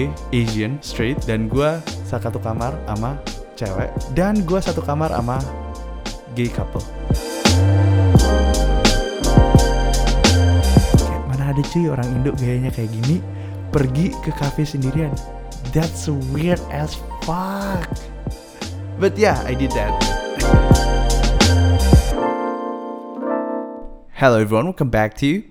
gue Asian straight dan gue satu kamar sama cewek dan gue satu kamar sama gay couple. Kayak mana ada cuy orang Indo gayanya kayak gini pergi ke cafe sendirian. That's weird as fuck. But yeah, I did that. Hello everyone, welcome back to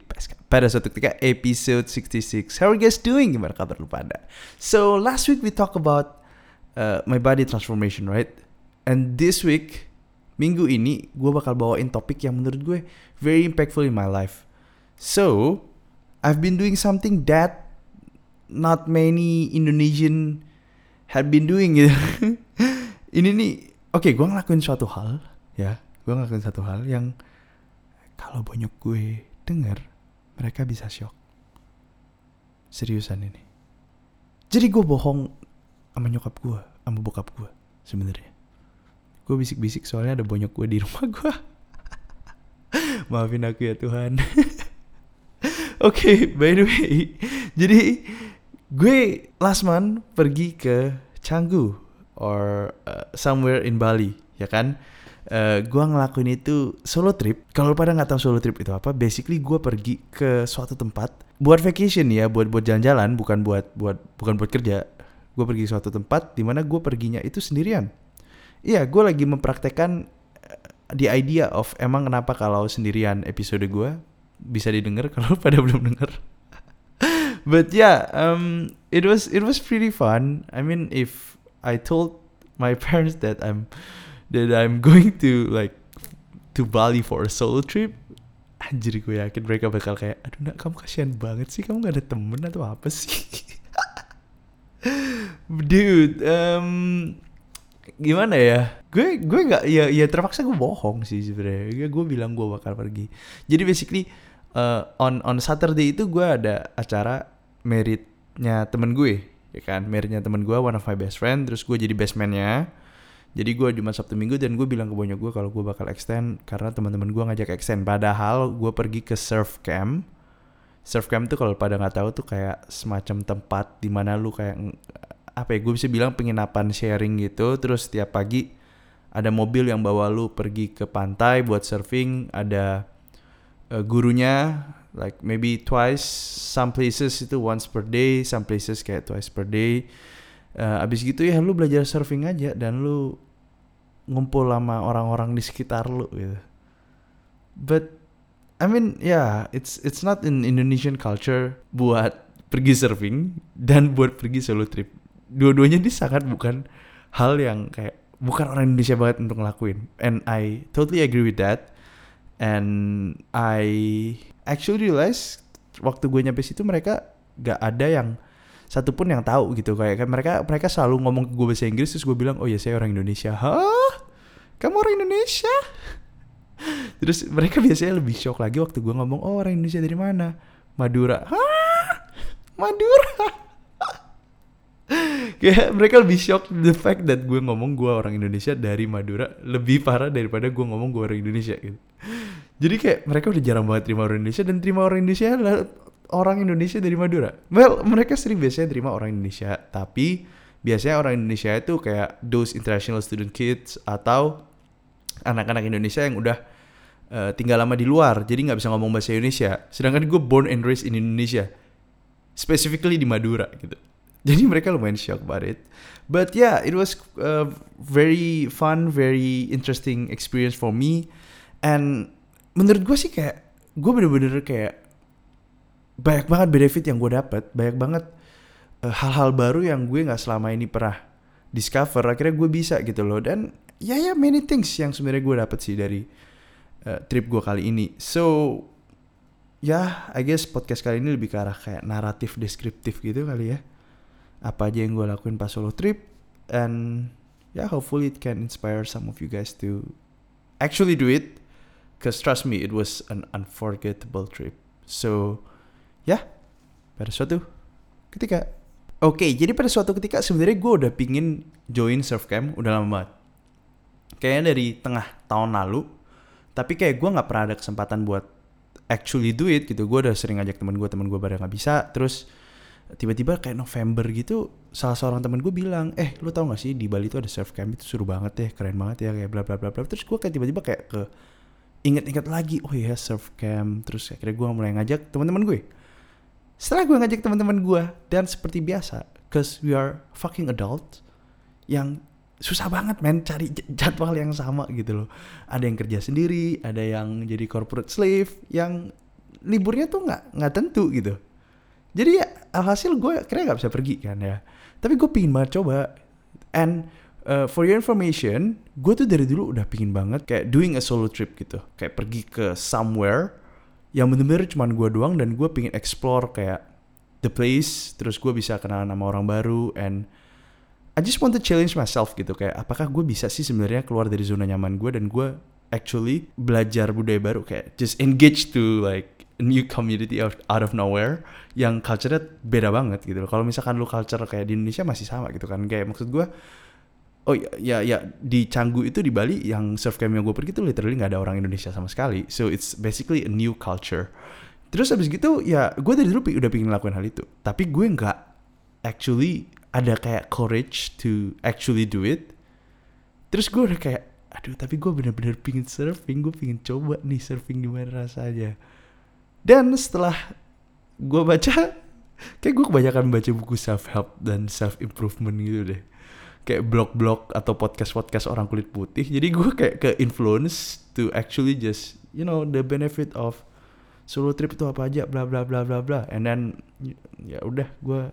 pada suatu ketika episode 66. How are you guys doing? Gimana kabar lu pada? So last week we talk about uh, my body transformation, right? And this week, minggu ini, gue bakal bawain topik yang menurut gue very impactful in my life. So, I've been doing something that not many Indonesian have been doing gitu. ini nih, oke, okay, gue ngelakuin suatu hal, ya, gue ngelakuin satu hal yang kalau banyak gue denger, mereka bisa shock. Seriusan ini. Jadi gue bohong sama nyokap gue, sama bokap gue sebenarnya. Gue bisik-bisik soalnya ada banyak gue di rumah gue. Maafin aku ya Tuhan. Oke, okay, by the way, jadi gue last month pergi ke Canggu or uh, somewhere in Bali, ya kan? Uh, gue ngelakuin itu solo trip. Kalau pada nggak tahu solo trip itu apa, basically gue pergi ke suatu tempat buat vacation ya, buat buat jalan-jalan, bukan buat buat bukan buat kerja. Gue pergi ke suatu tempat di mana gue perginya itu sendirian. Iya, gue lagi mempraktekkan the idea of emang kenapa kalau sendirian episode gue bisa didengar kalau pada belum denger. But yeah, um, it was it was pretty fun. I mean, if I told my parents that I'm that I'm going to like to Bali for a solo trip. Anjir gue yakin mereka bakal kayak aduh nak kamu kasihan banget sih kamu gak ada temen atau apa sih? Dude um, gimana ya? Gue gue nggak ya ya terpaksa gue bohong sih sebenarnya gue bilang gue bakal pergi. Jadi basically uh, on on Saturday itu gue ada acara meritnya temen gue ya kan? Meritnya temen gue one of my best friend terus gue jadi best man-nya jadi gue Jumat Sabtu Minggu dan gue bilang ke bonyok gue kalau gue bakal extend karena teman-teman gue ngajak extend. Padahal gue pergi ke surf camp. Surf camp tuh kalau pada nggak tahu tuh kayak semacam tempat di mana lu kayak apa ya gue bisa bilang penginapan sharing gitu. Terus setiap pagi ada mobil yang bawa lu pergi ke pantai buat surfing. Ada uh, gurunya like maybe twice. Some places itu once per day. Some places kayak twice per day uh, abis gitu ya lu belajar surfing aja dan lu ngumpul sama orang-orang di sekitar lu gitu. But I mean yeah, it's it's not in Indonesian culture buat pergi surfing dan buat pergi solo trip. Dua-duanya ini sangat bukan hal yang kayak bukan orang Indonesia banget untuk ngelakuin. And I totally agree with that. And I actually realize waktu gue nyampe situ mereka gak ada yang satupun yang tahu gitu. Kayak kan mereka mereka selalu ngomong ke gue bahasa Inggris terus gue bilang oh ya saya orang Indonesia. Hah? Kamu orang Indonesia? Terus mereka biasanya lebih shock lagi waktu gue ngomong oh orang Indonesia dari mana? Madura. Hah? Madura? Kayak mereka lebih shock the fact that gue ngomong gue orang Indonesia dari Madura lebih parah daripada gue ngomong gue orang Indonesia gitu. Jadi kayak mereka udah jarang banget terima orang Indonesia dan terima orang Indonesia orang Indonesia dari Madura. Well, mereka sering biasanya terima orang Indonesia, tapi biasanya orang Indonesia itu kayak those international student kids atau anak-anak Indonesia yang udah uh, tinggal lama di luar, jadi nggak bisa ngomong bahasa Indonesia. Sedangkan gue born and raised in Indonesia, specifically di Madura gitu. Jadi mereka lumayan shock about it. But yeah, it was a very fun, very interesting experience for me. And menurut gue sih kayak gue bener-bener kayak banyak banget benefit yang gue dapat banyak banget eh, hal-hal baru yang gue nggak selama ini pernah discover akhirnya gue bisa gitu loh. Dan ya ya many things yang sebenarnya gue dapat sih dari uh, trip gue kali ini. So ya yeah, I guess podcast kali ini lebih ke arah kayak naratif deskriptif gitu kali ya. Apa aja yang gue lakuin pas solo trip and ya yeah, hopefully it can inspire some of you guys to actually do it. Cause trust me it was an unforgettable trip. So ya? Pada suatu ketika. Oke okay, jadi pada suatu ketika sebenarnya gue udah pingin join surf camp udah lama banget. Kayaknya dari tengah tahun lalu tapi kayak gue nggak pernah ada kesempatan buat actually do it gitu. Gue udah sering ngajak temen gue temen gue pada nggak bisa. Terus tiba-tiba kayak November gitu salah seorang temen gue bilang eh lu tau gak sih di Bali tuh ada surf camp? Itu seru banget deh keren banget ya kayak bla bla bla bla. Terus gue kayak tiba-tiba kayak ke inget-inget lagi oh iya surf camp. Terus akhirnya gue mulai ngajak teman-teman gue setelah gue ngajak teman-teman gue dan seperti biasa cause we are fucking adult yang susah banget men cari jadwal yang sama gitu loh. Ada yang kerja sendiri ada yang jadi corporate slave yang liburnya tuh nggak nggak tentu gitu. Jadi ya alhasil gue kira nggak bisa pergi kan ya. Tapi gue pingin banget coba. And uh, for your information gue tuh dari dulu udah pingin banget kayak doing a solo trip gitu. Kayak pergi ke somewhere yang bener-bener cuma gue doang dan gue pingin explore kayak the place terus gue bisa kenalan sama orang baru and I just want to challenge myself gitu kayak apakah gue bisa sih sebenarnya keluar dari zona nyaman gue dan gue actually belajar budaya baru kayak just engage to like new community out, out of nowhere yang culture-nya beda banget gitu. Kalau misalkan lu culture kayak di Indonesia masih sama gitu kan. Kayak maksud gue Oh ya, ya ya di Canggu itu di Bali yang surf camp yang gue pergi itu literally nggak ada orang Indonesia sama sekali. So it's basically a new culture. Terus abis gitu ya gue dari dulu udah pengen ngelakuin hal itu. Tapi gue nggak actually ada kayak courage to actually do it. Terus gue udah kayak aduh tapi gue bener-bener pingin surfing. Gue pingin coba nih surfing gimana rasanya dan setelah gue baca, kayak gue kebanyakan baca buku self help dan self improvement gitu deh. Kayak blog-blog atau podcast-podcast orang kulit putih. Jadi gue kayak ke influence to actually just you know the benefit of solo trip itu apa aja bla bla bla bla bla. And then ya udah gue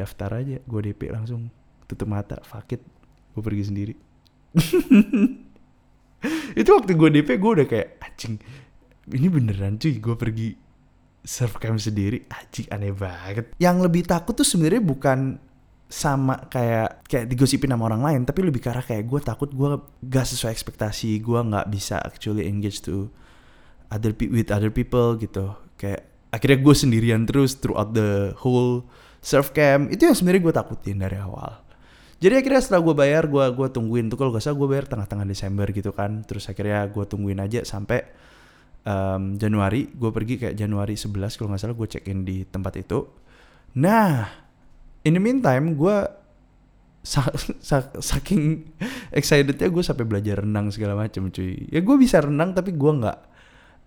daftar aja, gue DP langsung tutup mata, fuck it, gue pergi sendiri. itu waktu gue DP gue udah kayak anjing ini beneran cuy gue pergi surf camp sendiri aji aneh banget yang lebih takut tuh sebenarnya bukan sama kayak kayak digosipin sama orang lain tapi lebih karena kayak gue takut gue gak sesuai ekspektasi gue nggak bisa actually engage to other with other people gitu. Kayak akhirnya gue sendirian terus throughout the whole surf camp itu yang sebenarnya gue takutin dari awal. Jadi akhirnya setelah gue bayar gue gue tungguin. Tuh kalau gak salah gue bayar tengah-tengah Desember gitu kan. Terus akhirnya gue tungguin aja sampai um, Januari. Gue pergi kayak Januari 11 kalau nggak salah gue check in di tempat itu. Nah in the meantime gue sa sa saking excitednya gue sampai belajar renang segala macam cuy. Ya gue bisa renang tapi gue nggak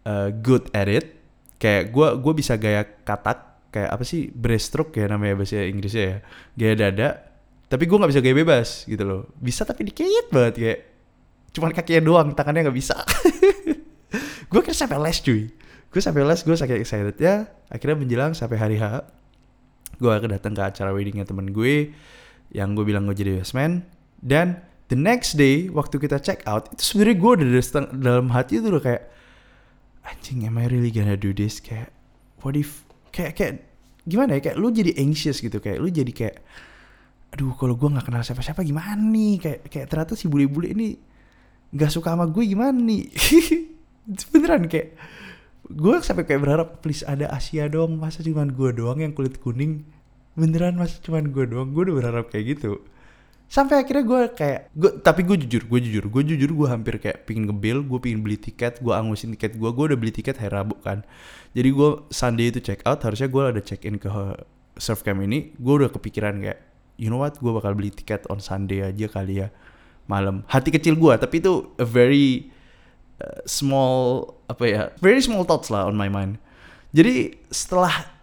uh, good at it. Kayak gue gue bisa gaya katak kayak apa sih? Breaststroke ya namanya bahasa Inggrisnya ya. Gaya dada tapi gue nggak bisa gaya bebas gitu loh. Bisa tapi dikit banget kayak cuman kakinya doang tangannya nggak bisa. Gue kira sampai les cuy. Gue sampai les gue saking excited ya akhirnya menjelang sampai hari H gue akan datang ke acara weddingnya temen gue yang gue bilang gue jadi best man. Dan the next day waktu kita check out itu sebenarnya gue udah dalam hati itu udah kayak anjing am I really gonna do this? Kayak what if kayak kayak gimana ya? Kayak lu jadi anxious gitu. Kayak lu jadi kayak aduh kalau gue nggak kenal siapa-siapa gimana nih? Kayak kayak ternyata si bule-bule ini nggak suka sama gue gimana nih? Beneran kayak gue sampai kayak berharap please ada Asia dong. Masa cuma gue doang yang kulit kuning beneran masa cuma gue doang. Gue udah berharap kayak gitu. Sampai akhirnya gue kayak gue tapi gue jujur gue jujur gue jujur gue hampir kayak pingin ngebil gue pingin beli tiket gue angusin tiket gue gue udah beli tiket hari Rabu kan. Jadi gue Sunday itu check out harusnya gue ada check in ke surf camp ini gue udah kepikiran kayak you know what gue bakal beli tiket on Sunday aja kali ya malam. Hati kecil gue tapi itu a very uh, small apa ya very small thoughts lah on my mind. Jadi setelah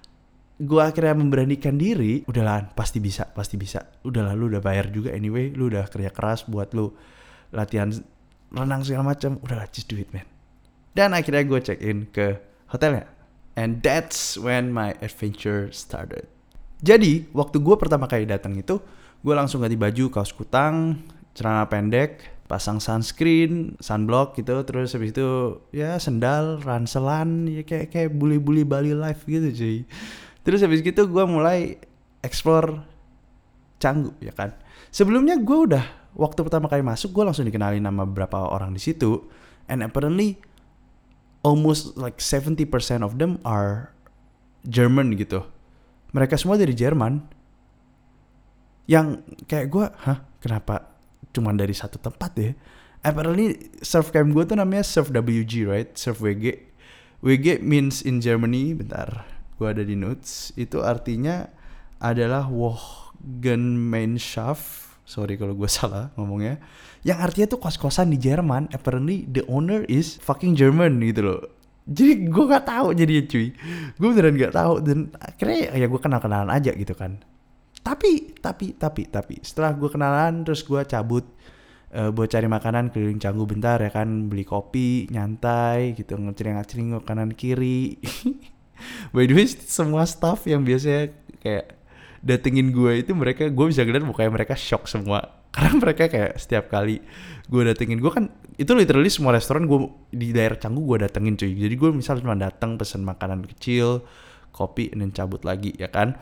gue akhirnya memberanikan diri udahlah pasti bisa pasti bisa. Udahlah lu udah bayar juga anyway. Lu udah kerja keras buat lu latihan renang segala macam. Udahlah just do it man. Dan akhirnya gue check in ke hotelnya. And that's when my adventure started. Jadi waktu gue pertama kali datang itu gue langsung ganti baju kaos kutang celana pendek, pasang sunscreen, sunblock gitu, terus habis itu ya sendal, ranselan, ya kayak kayak bully-bully Bali life gitu cuy. Terus habis gitu gue mulai explore Canggu ya kan. Sebelumnya gue udah waktu pertama kali masuk gue langsung dikenalin nama beberapa orang di situ and apparently almost like 70% of them are German gitu. Mereka semua dari Jerman. Yang kayak gue, hah kenapa cuma dari satu tempat ya apparently surf camp gue tuh namanya surf WG right surf WG WG means in Germany bentar gue ada di notes itu artinya adalah Wogenmeinschaft sorry kalau gue salah ngomongnya. Yang artinya tuh kos-kosan di Jerman. Apparently the owner is fucking German gitu loh. Jadi gue gak tahu jadi cuy. Gue beneran gak tahu dan akhirnya ya gue kenal kenalan aja gitu kan. Tapi tapi tapi tapi setelah gue kenalan terus gue cabut uh, buat cari makanan keliling canggu bentar ya kan. Beli kopi nyantai gitu ngecering-ngecering ke kanan kiri by the way semua staff yang biasanya kayak datengin gue itu mereka gue bisa ngeliat mukanya mereka shock semua. Karena mereka kayak setiap kali gue datengin gue kan itu literally semua restoran gue di daerah Canggu gue datengin cuy. Jadi gue misal cuma datang pesen makanan kecil kopi dan cabut lagi ya kan?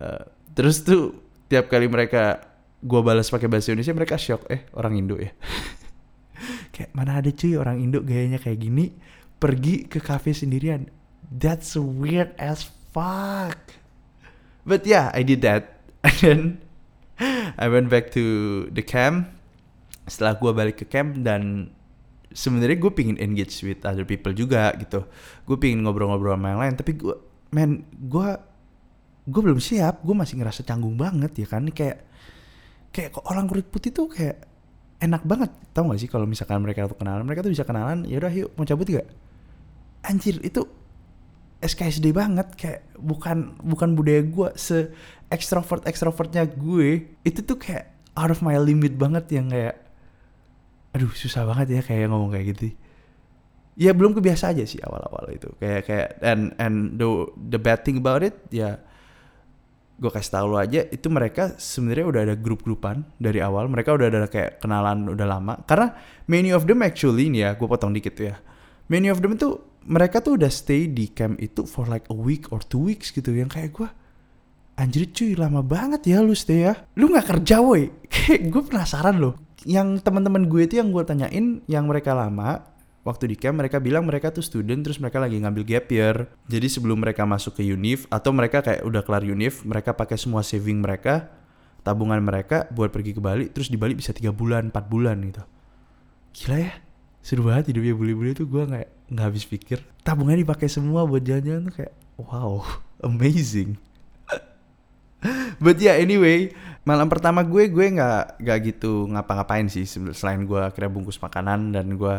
Uh, terus tuh tiap kali mereka gue balas pakai bahasa Indonesia mereka shock. Eh orang Indo ya? Kayak mana ada cuy orang Indo gayanya kayak gini? Pergi ke cafe sendirian that's weird as fuck. But yeah I did that. And then I went back to the camp. Setelah gue balik ke camp dan sebenarnya gue pingin engage with other people juga gitu. Gue pingin ngobrol-ngobrol sama yang lain. Tapi gue man gue gue belum siap. Gue masih ngerasa canggung banget ya kan. Kayak kayak orang kulit putih tuh kayak enak banget. Tau gak sih kalau misalkan mereka tuh kenalan mereka tuh bisa kenalan ya udah yuk mau cabut gak? Anjir itu SKSD banget kayak bukan bukan budaya gue se ekstrovert ekstrovertnya gue itu tuh kayak out of my limit banget yang kayak aduh susah banget ya kayak ngomong kayak gitu. Ya belum kebiasa aja sih awal-awal itu. Kayak kayak and and the the bad thing about it ya gue kasih tau lo aja itu mereka sebenarnya udah ada grup-grupan dari awal. Mereka udah ada kayak kenalan udah lama. Karena many of them actually nih ya gue potong dikit ya. Many of them tuh mereka tuh udah stay di camp itu for like a week or two weeks gitu. Yang kayak gue anjir cuy lama banget ya lu stay ya. Lu nggak kerja woi. Kayak gue penasaran loh. Yang teman-teman gue itu yang gue tanyain yang mereka lama waktu di camp mereka bilang mereka tuh student terus mereka lagi ngambil gap year. Jadi sebelum mereka masuk ke univ atau mereka kayak udah kelar univ mereka pakai semua saving mereka tabungan mereka buat pergi ke Bali terus di Bali bisa tiga bulan 4 bulan gitu. Gila ya seru banget hidupnya bule-bule tuh gue nggak nggak habis pikir. Tabungannya dipakai semua buat jalan-jalan tuh kayak wow amazing. But yeah anyway malam pertama gue gue nggak nggak gitu ngapa-ngapain sih selain gue akhirnya bungkus makanan dan gue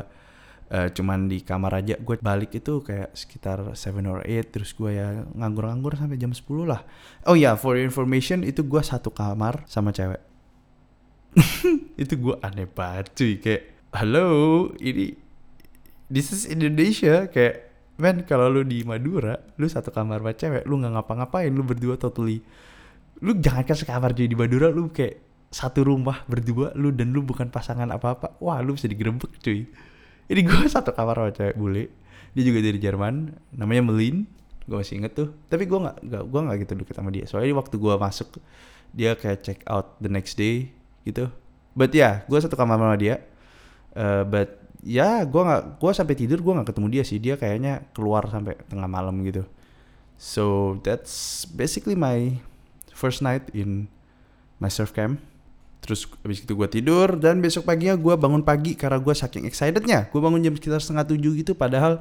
uh, cuman di kamar aja gue balik itu kayak sekitar 7 or 8 terus gue ya nganggur-nganggur sampai jam 10 lah. Oh ya yeah, for information itu gue satu kamar sama cewek. Itu gue aneh banget cuy kayak halo ini this is Indonesia. Kayak men kalau lu di Madura lu satu kamar sama cewek lu nggak ngapa-ngapain lu berdua totally. Lu jangan kan sekamar jadi di Madura lu kayak satu rumah berdua lu dan lu bukan pasangan apa-apa. Wah lu bisa digerebek cuy. Ini gue satu kamar sama cewek bule. Dia juga dari Jerman namanya Melin. Gue masih inget tuh. Tapi gue nggak gue nggak gitu deket sama dia. Soalnya waktu gue masuk dia kayak check out the next day gitu. But ya yeah, gue satu kamar sama dia uh, but ya gue nggak gue sampai tidur gue nggak ketemu dia sih. Dia kayaknya keluar sampai tengah malam gitu. So that's basically my first night in my surf camp. Terus habis itu gue tidur dan besok paginya gue bangun pagi karena gue saking excitednya. Gue bangun jam sekitar setengah tujuh gitu padahal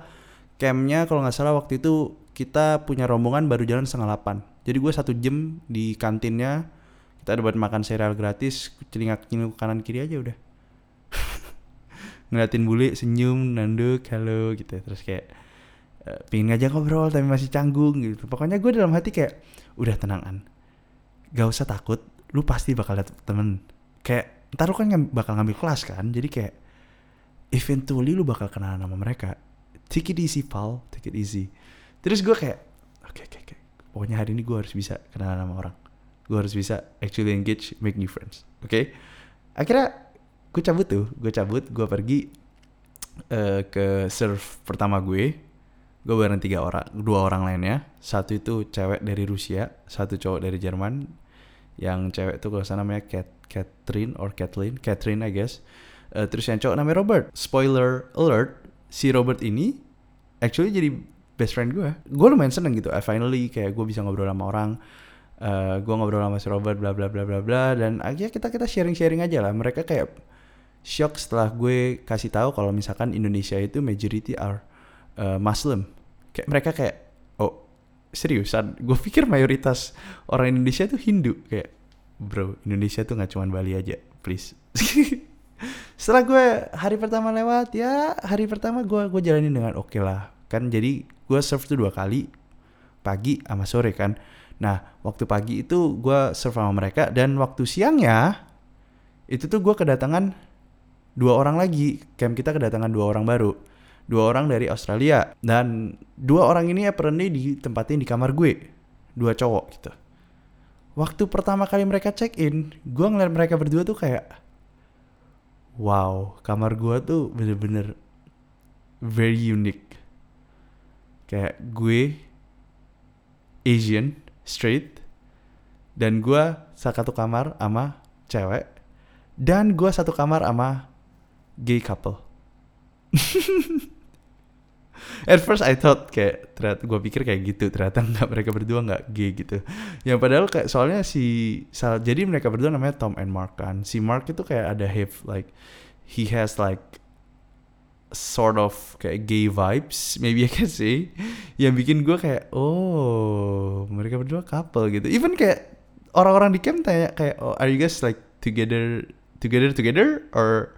campnya kalau nggak salah waktu itu kita punya rombongan baru jalan setengah delapan jadi gue satu jam di kantinnya kita dapat makan cereal gratis celingak celingak kanan kiri aja udah ngeliatin bule senyum nanduk halo gitu. Terus kayak uh, pingin ngajak ngobrol tapi masih canggung gitu. Pokoknya gue dalam hati kayak udah tenangan. Gak usah takut. Lu pasti bakal dapet temen. Kayak ntar lu kan ng bakal ngambil kelas kan. Jadi kayak eventually lu bakal kenalan sama mereka. Take it easy pal. Take it easy. Terus gue kayak oke okay, oke. Okay, okay. pokoknya hari ini gue harus bisa kenalan sama orang. Gue harus bisa actually engage make new friends. Oke? Okay? akhirnya gue cabut tuh gue cabut gue pergi uh, ke surf pertama gue. Gue bareng tiga orang dua orang lainnya. Satu itu cewek dari Rusia satu cowok dari Jerman. Yang cewek tuh kalau sana namanya Kat Catherine or Kathleen Catherine I guess. Uh, terus yang cowok namanya Robert. Spoiler alert si Robert ini actually jadi best friend gue gue lumayan seneng gitu I finally kayak gue bisa ngobrol sama orang. Uh, gue ngobrol sama si Robert bla bla bla bla bla dan akhirnya kita kita sharing sharing aja lah. Mereka kayak shock setelah gue kasih tahu kalau misalkan Indonesia itu majority are uh, Muslim. Kayak mereka kayak oh seriusan? Gue pikir mayoritas orang Indonesia tuh Hindu. Kayak bro Indonesia tuh nggak cuma Bali aja please. Setelah gue hari pertama lewat ya hari pertama gue gue jalanin dengan oke okay lah. Kan jadi gue serve tuh dua kali pagi sama sore kan. Nah waktu pagi itu gue serve sama mereka dan waktu siangnya itu tuh gue kedatangan dua orang lagi. Camp kita kedatangan dua orang baru. Dua orang dari Australia. Dan dua orang ini apparently ditempatin di kamar gue. Dua cowok gitu. Waktu pertama kali mereka check in gue ngeliat mereka berdua tuh kayak wow kamar gue tuh bener-bener very unique. Kayak gue Asian straight dan gue satu kamar sama cewek dan gue satu kamar sama gay couple At first I thought kayak ternyata gue pikir kayak gitu ternyata nggak mereka berdua nggak gay gitu. Yang padahal kayak soalnya si jadi mereka berdua namanya Tom and Mark kan. Si Mark itu kayak ada have like he has like sort of kayak gay vibes maybe I can say yang bikin gue kayak oh mereka berdua couple gitu even kayak orang-orang di camp tanya kayak oh are you guys like together together together or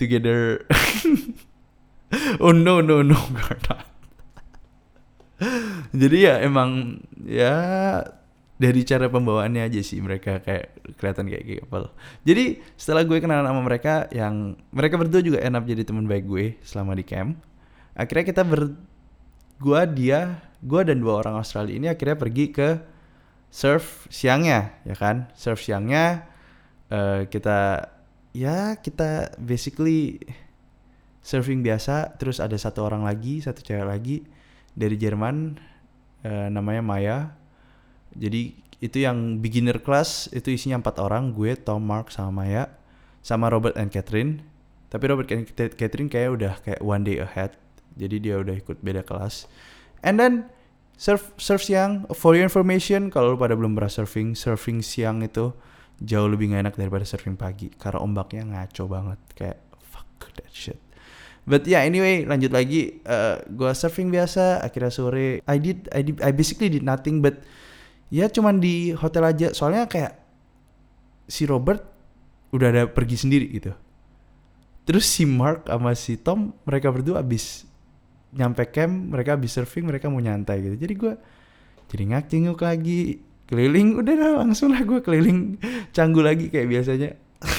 together. Oh no no no not. Jadi ya emang ya dari cara pembawaannya aja sih mereka kayak kelihatan kayak couple jadi setelah gue kenalan sama mereka yang mereka berdua juga enak jadi teman baik gue selama di camp. Akhirnya kita ber gue dia gue dan dua orang Australia ini akhirnya pergi ke surf siangnya ya kan? Surf siangnya uh, kita ya kita basically surfing biasa terus ada satu orang lagi satu cewek lagi dari Jerman uh, namanya Maya. Jadi itu yang beginner class itu isinya empat orang gue Tom Mark sama Maya sama Robert and Catherine. Tapi Robert and Catherine kayak udah kayak one day ahead jadi dia udah ikut beda kelas. And then surf surf siang for your information kalau pada belum pernah surfing surfing siang itu jauh lebih gak enak daripada surfing pagi karena ombaknya ngaco banget kayak fuck that shit. But yeah anyway lanjut lagi uh, gua surfing biasa akhirnya sore. I did I did I basically did nothing but ya cuman di hotel aja. Soalnya kayak si Robert udah ada pergi sendiri gitu. Terus si Mark sama si Tom mereka berdua abis nyampe camp mereka abis surfing mereka mau nyantai gitu. Jadi gue jadi ngak cenguk lagi keliling udah lah langsung lah gue keliling. Canggu lagi kayak biasanya.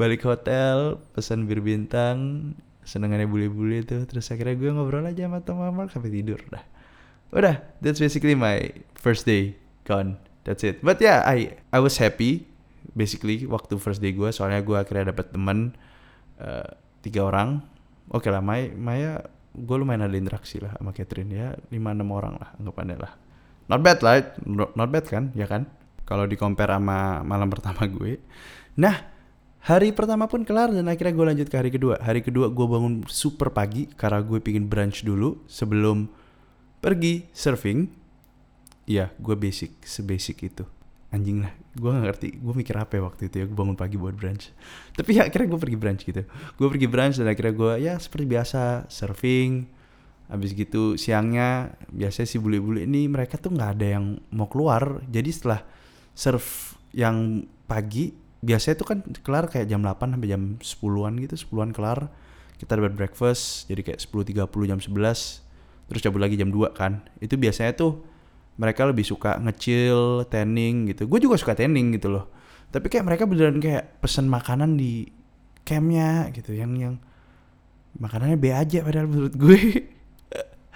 Balik hotel pesan bir bintang senengannya bule-bule tuh. Terus akhirnya gue ngobrol aja sama Mark sampai tidur dah udah that's basically my first day gone. That's it. But yeah I I was happy basically waktu first day gue soalnya gue akhirnya dapet teman uh, tiga orang. Oke okay lah Maya, Maya gue lumayan ada interaksi lah sama Catherine ya. Lima enam orang lah anggapannya lah not bad lah not bad kan ya kan? Kalau di compare sama malam pertama gue. Nah hari pertama pun kelar dan akhirnya gue lanjut ke hari kedua. Hari kedua gue bangun super pagi karena gue pingin brunch dulu sebelum pergi surfing. Iya gue basic sebasic itu. Anjing lah gue gak ngerti gue mikir apa ya waktu itu ya gue bangun pagi buat brunch. Tapi ya akhirnya gue pergi brunch gitu. Gue pergi brunch dan akhirnya gue ya seperti biasa surfing Habis gitu siangnya biasanya si bule-bule ini mereka tuh nggak ada yang mau keluar. Jadi setelah serve yang pagi biasanya tuh kan kelar kayak jam 8 sampai jam 10-an gitu, 10-an kelar. Kita dapat breakfast jadi kayak 10.30 jam 11 terus cabut lagi jam 2 kan. Itu biasanya tuh mereka lebih suka ngecil, tanning gitu. Gue juga suka tanning gitu loh. Tapi kayak mereka beneran kayak pesen makanan di campnya gitu yang yang makanannya B aja padahal menurut gue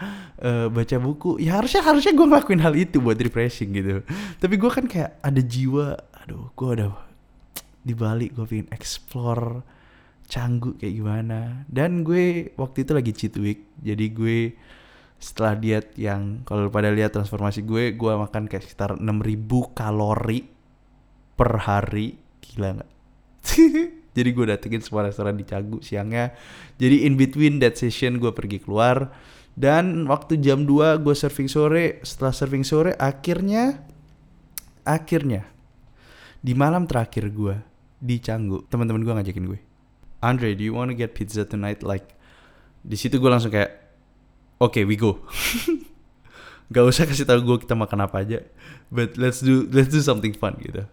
uh, baca buku. Ya harusnya harusnya gue ngelakuin hal itu buat refreshing gitu. Tapi gue kan kayak ada jiwa aduh gue udah di Bali gue pengen explore canggu kayak gimana. Dan gue waktu itu lagi cheat week jadi gue setelah diet yang kalau pada lihat transformasi gue gue makan kayak sekitar 6000 kalori per hari. Gila nggak? Jadi gue datengin semua restoran di Canggu siangnya. Jadi in between that session gue pergi keluar dan waktu jam 2 gue surfing sore, setelah surfing sore akhirnya akhirnya di malam terakhir gue di Canggu, teman-teman gue ngajakin gue. Andre, do you wanna get pizza tonight? Like di situ gue langsung kayak, oke, okay, we go. Gak usah kasih tahu gue kita makan apa aja. But let's do let's do something fun gitu.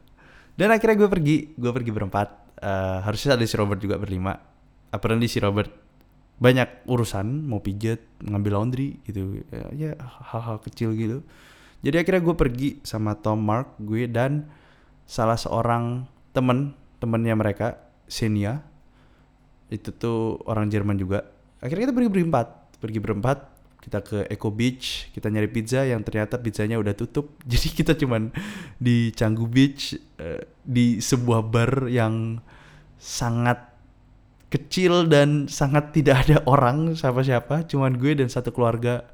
Dan akhirnya gue pergi, gue pergi berempat. Uh, harusnya ada si Robert juga berlima. Apparently si Robert banyak urusan, mau pijet, ngambil laundry gitu. Ya, ya hal-hal kecil gitu. Jadi akhirnya gue pergi sama Tom, Mark, gue dan salah seorang temen temennya mereka, Senia. Itu tuh orang Jerman juga. Akhirnya kita pergi berempat, pergi berempat kita ke Eco Beach kita nyari pizza yang ternyata pizzanya udah tutup jadi kita cuman di Canggu Beach uh, di sebuah bar yang sangat kecil dan sangat tidak ada orang siapa-siapa cuman gue dan satu keluarga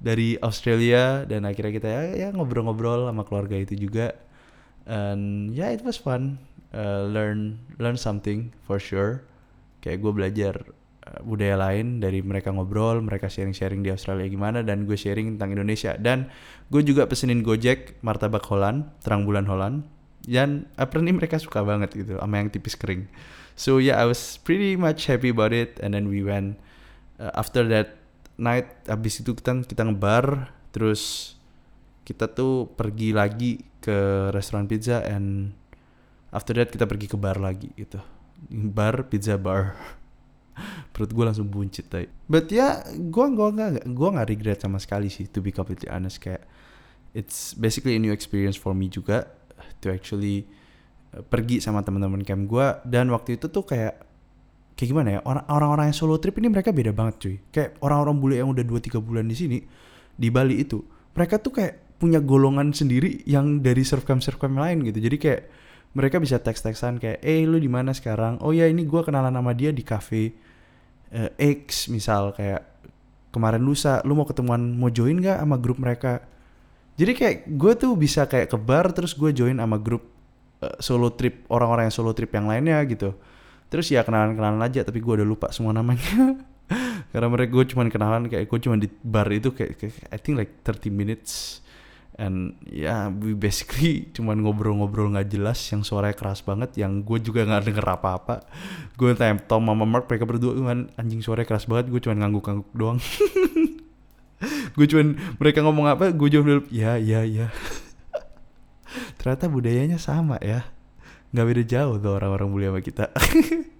dari Australia dan akhirnya kita ya, ya ngobrol-ngobrol sama keluarga itu juga. And ya yeah, it was fun uh, learn learn something for sure. Kayak gue belajar Eh, budaya lain dari mereka ngobrol, mereka sharing-sharing di Australia gimana dan gue sharing tentang Indonesia. Dan gue juga pesenin Gojek martabak Holland, terang bulan Holland dan apparently mereka suka banget gitu sama yang tipis kering. So yeah, I was pretty much happy about it and then we went uh, after that night habis itu kita kita ngebar terus kita tuh pergi lagi ke restoran pizza and after that kita pergi ke bar lagi gitu. Bar, pizza bar. perut gue langsung buncit tadi but ya gue gua nggak gue nggak regret sama sekali sih to be completely honest kayak it's basically a new experience for me juga to actually uh, pergi sama teman-teman camp gue dan waktu itu tuh kayak kayak gimana ya orang-orang yang solo trip ini mereka beda banget cuy. Kayak orang-orang bule yang udah 2-3 bulan di sini di Bali itu mereka tuh kayak punya golongan sendiri yang dari surf camp surf camp lain gitu. Jadi kayak mereka bisa teks-teksan kayak eh lu di mana sekarang? Oh ya ini gue kenalan sama dia di cafe uh, X misal. Kayak kemarin lusa lu mau ketemuan mau join gak sama grup mereka jadi kayak gue tuh bisa kayak ke bar terus gue join sama grup uh, solo trip orang-orang yang solo trip yang lainnya gitu. Terus ya kenalan-kenalan aja tapi gue udah lupa semua namanya. Karena mereka gue cuma kenalan kayak gue cuma di bar itu kayak, kayak I think like 30 minutes. And ya yeah, we basically cuman ngobrol-ngobrol nggak jelas yang suaranya keras banget yang gue juga nggak denger apa-apa. Gue tanya Tom sama Mark mereka berdua kan anjing suaranya keras banget gue cuman ngangguk-ngangguk doang gue cuman mereka ngomong apa gue jawab ya ya ya. Ternyata budayanya sama ya. Nggak beda jauh tuh orang-orang bule sama kita.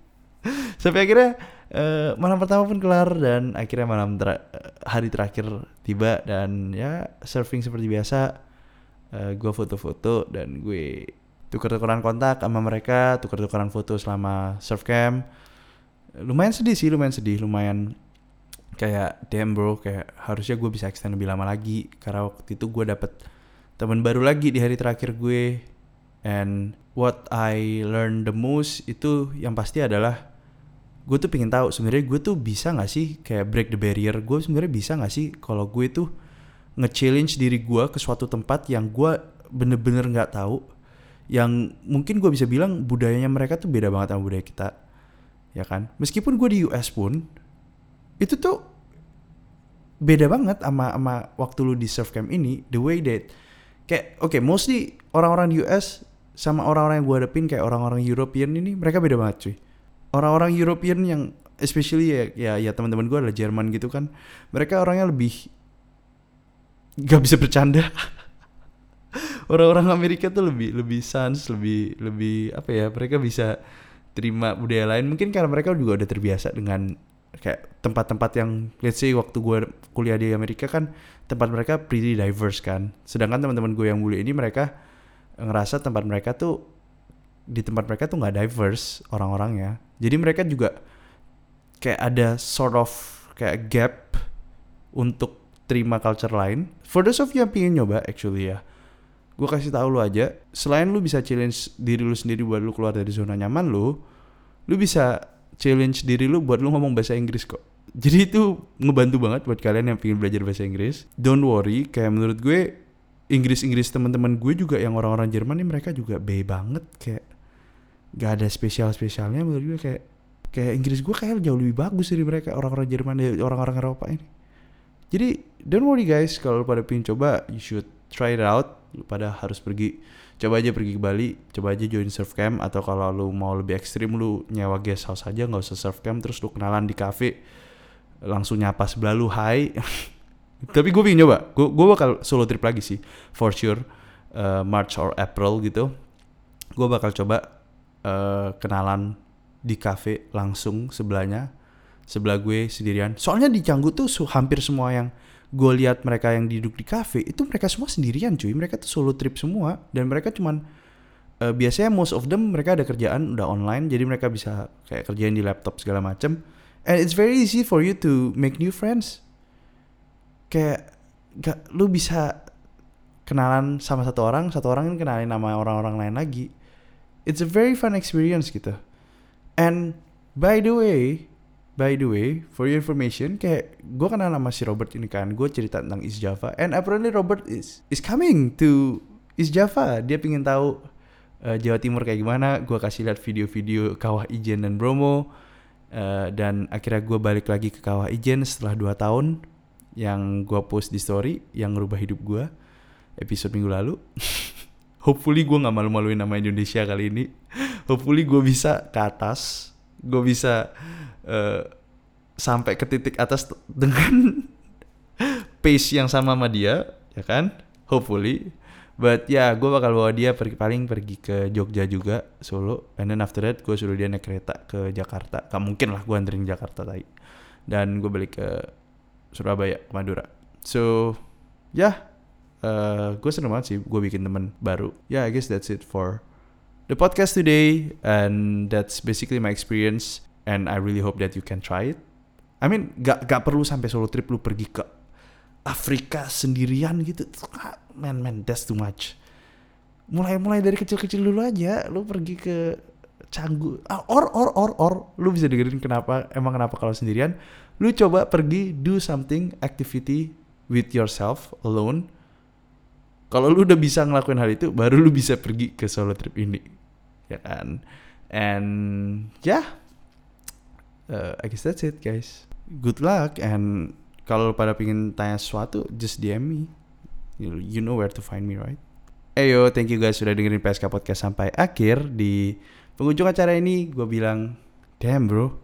Sampai akhirnya uh, malam pertama pun kelar dan akhirnya malam ter hari terakhir tiba dan ya surfing seperti biasa. Uh, eh, gue foto-foto dan gue tuker-tukeran kontak sama mereka tuker-tukeran foto selama surf camp. Lumayan sedih sih lumayan sedih lumayan kayak damn bro kayak harusnya gue bisa extend lebih lama lagi. Karena waktu itu gue dapet teman baru lagi di hari terakhir gue. And what I learn the most itu yang pasti adalah gue tuh pengen tahu sebenarnya gue tuh bisa nggak sih kayak break the barrier? Gue sebenarnya bisa nggak sih kalau gue tuh nge-challenge diri gue ke suatu tempat yang gue bener-bener nggak tahu? Yang mungkin gue bisa bilang budayanya mereka tuh beda banget sama budaya kita ya kan? Meskipun gue di US pun itu tuh beda banget sama sama waktu lu di surf camp ini the way that kayak oke okay, mostly orang-orang US sama orang-orang yang gue hadapin kayak orang-orang European ini mereka beda banget cuy. Orang-orang European yang especially ya ya, ya teman-teman gue adalah Jerman gitu kan mereka orangnya lebih gak bisa bercanda. Orang-orang Amerika tuh lebih lebih sans lebih lebih apa ya mereka bisa terima budaya lain. Mungkin karena mereka juga udah terbiasa dengan kayak tempat-tempat yang let's say waktu gue kuliah di Amerika kan tempat mereka pretty diverse kan sedangkan teman-teman gue yang bule ini mereka ngerasa tempat mereka tuh di tempat mereka tuh nggak diverse orang-orangnya jadi mereka juga kayak ada sort of kayak gap untuk terima culture lain. For those of you yang pengen nyoba actually ya, gue kasih tahu lu aja. Selain lu bisa challenge diri lu sendiri buat lu keluar dari zona nyaman lu, lu bisa challenge diri lu buat lu ngomong bahasa Inggris kok. Jadi itu ngebantu banget buat kalian yang pengen belajar bahasa Inggris. Don't worry, kayak menurut gue Inggris-Inggris teman-teman gue juga yang orang-orang Jerman ini mereka juga B banget kayak gak ada spesial spesialnya menurut gue kayak kayak Inggris gue kayak jauh lebih bagus dari mereka orang-orang Jerman orang-orang Eropa ini jadi don't worry guys kalau pada pengen coba you should try it out lu pada harus pergi coba aja pergi ke Bali coba aja join surf camp atau kalau lu mau lebih ekstrim lu nyewa guest house aja nggak usah surf camp terus lu kenalan di cafe langsung nyapa sebelah lu hai Tapi gue pengen nyoba. Gue gue bakal solo trip lagi sih, for sure. Uh, March or April gitu. Gue bakal coba uh, kenalan di cafe langsung sebelahnya, sebelah gue sendirian. Soalnya di Canggu tuh hampir semua yang gue lihat mereka yang duduk di cafe itu mereka semua sendirian cuy. Mereka tuh solo trip semua. Dan mereka cuman uh, biasanya most of them mereka ada kerjaan udah online jadi mereka bisa kayak kerjain di laptop segala macem. And it's very easy for you to make new friends. Kayak gak lu bisa kenalan sama satu orang satu orang kan kenalin nama orang-orang lain lagi. It's a very fun experience gitu. And by the way by the way for your information kayak gue kenal sama si Robert ini kan gue cerita tentang East Java and apparently Robert is is coming to East Java. Dia pingin tahu uh, Jawa Timur kayak gimana. Gue kasih lihat video-video Kawah Ijen dan Bromo uh, dan akhirnya gue balik lagi ke Kawah Ijen setelah 2 tahun yang gue post di story yang ngerubah hidup gue episode minggu lalu. Hopefully gue nggak malu-maluin nama Indonesia kali ini. Hopefully gue bisa ke atas. Gue bisa uh, sampai ke titik atas dengan pace yang sama sama dia ya kan hopefully But ya, yeah, gue bakal bawa dia pergi, paling pergi ke Jogja juga, Solo. And then after that, gue suruh dia naik kereta ke Jakarta. Gak mungkin lah gue anterin Jakarta tadi. Dan gue balik ke Surabaya, Madura. So, ya, yeah, uh, gue seneng banget sih gue bikin temen baru. Ya, yeah, I guess that's it for the podcast today. And that's basically my experience. And I really hope that you can try it. I mean, gak, gak perlu sampai solo trip lu pergi ke Afrika sendirian gitu. Man man that's too much. Mulai mulai dari kecil-kecil dulu aja lu pergi ke Canggu. Ah, or or or or lu bisa dengerin kenapa emang kenapa kalau sendirian. Lu coba pergi do something activity with yourself alone. Kalau lu udah bisa ngelakuin hal itu baru lu bisa pergi ke solo trip ini. Ya kan? And yeah uh, I guess that's it guys. Good luck and kalau pada pingin tanya sesuatu just DM me. You, know where to find me right? Eyo thank you guys sudah dengerin PSK Podcast sampai akhir. Di penghujung acara ini gue bilang damn bro.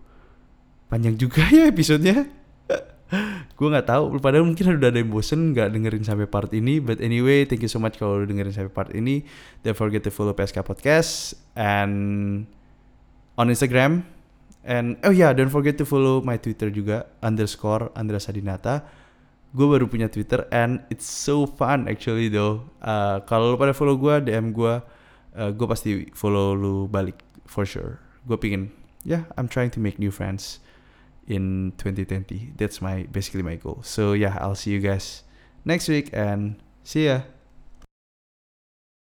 Panjang juga ya episodenya. Gue nggak tahu padahal mungkin udah ada yang bosen nggak dengerin sampai part ini. But anyway thank you so much kalau udah dengerin sampai part ini. Don't forget to follow PSK Podcast and on Instagram And oh ya, yeah, don't forget to follow my Twitter juga underscore Andra Sadinata. Gue baru punya Twitter and it's so fun actually though. Uh, kalau lu pada follow gue, DM gue, uh, gue pasti follow lu balik for sure. Gue pingin, yeah, I'm trying to make new friends in 2020. That's my basically my goal. So yeah, I'll see you guys next week and see ya.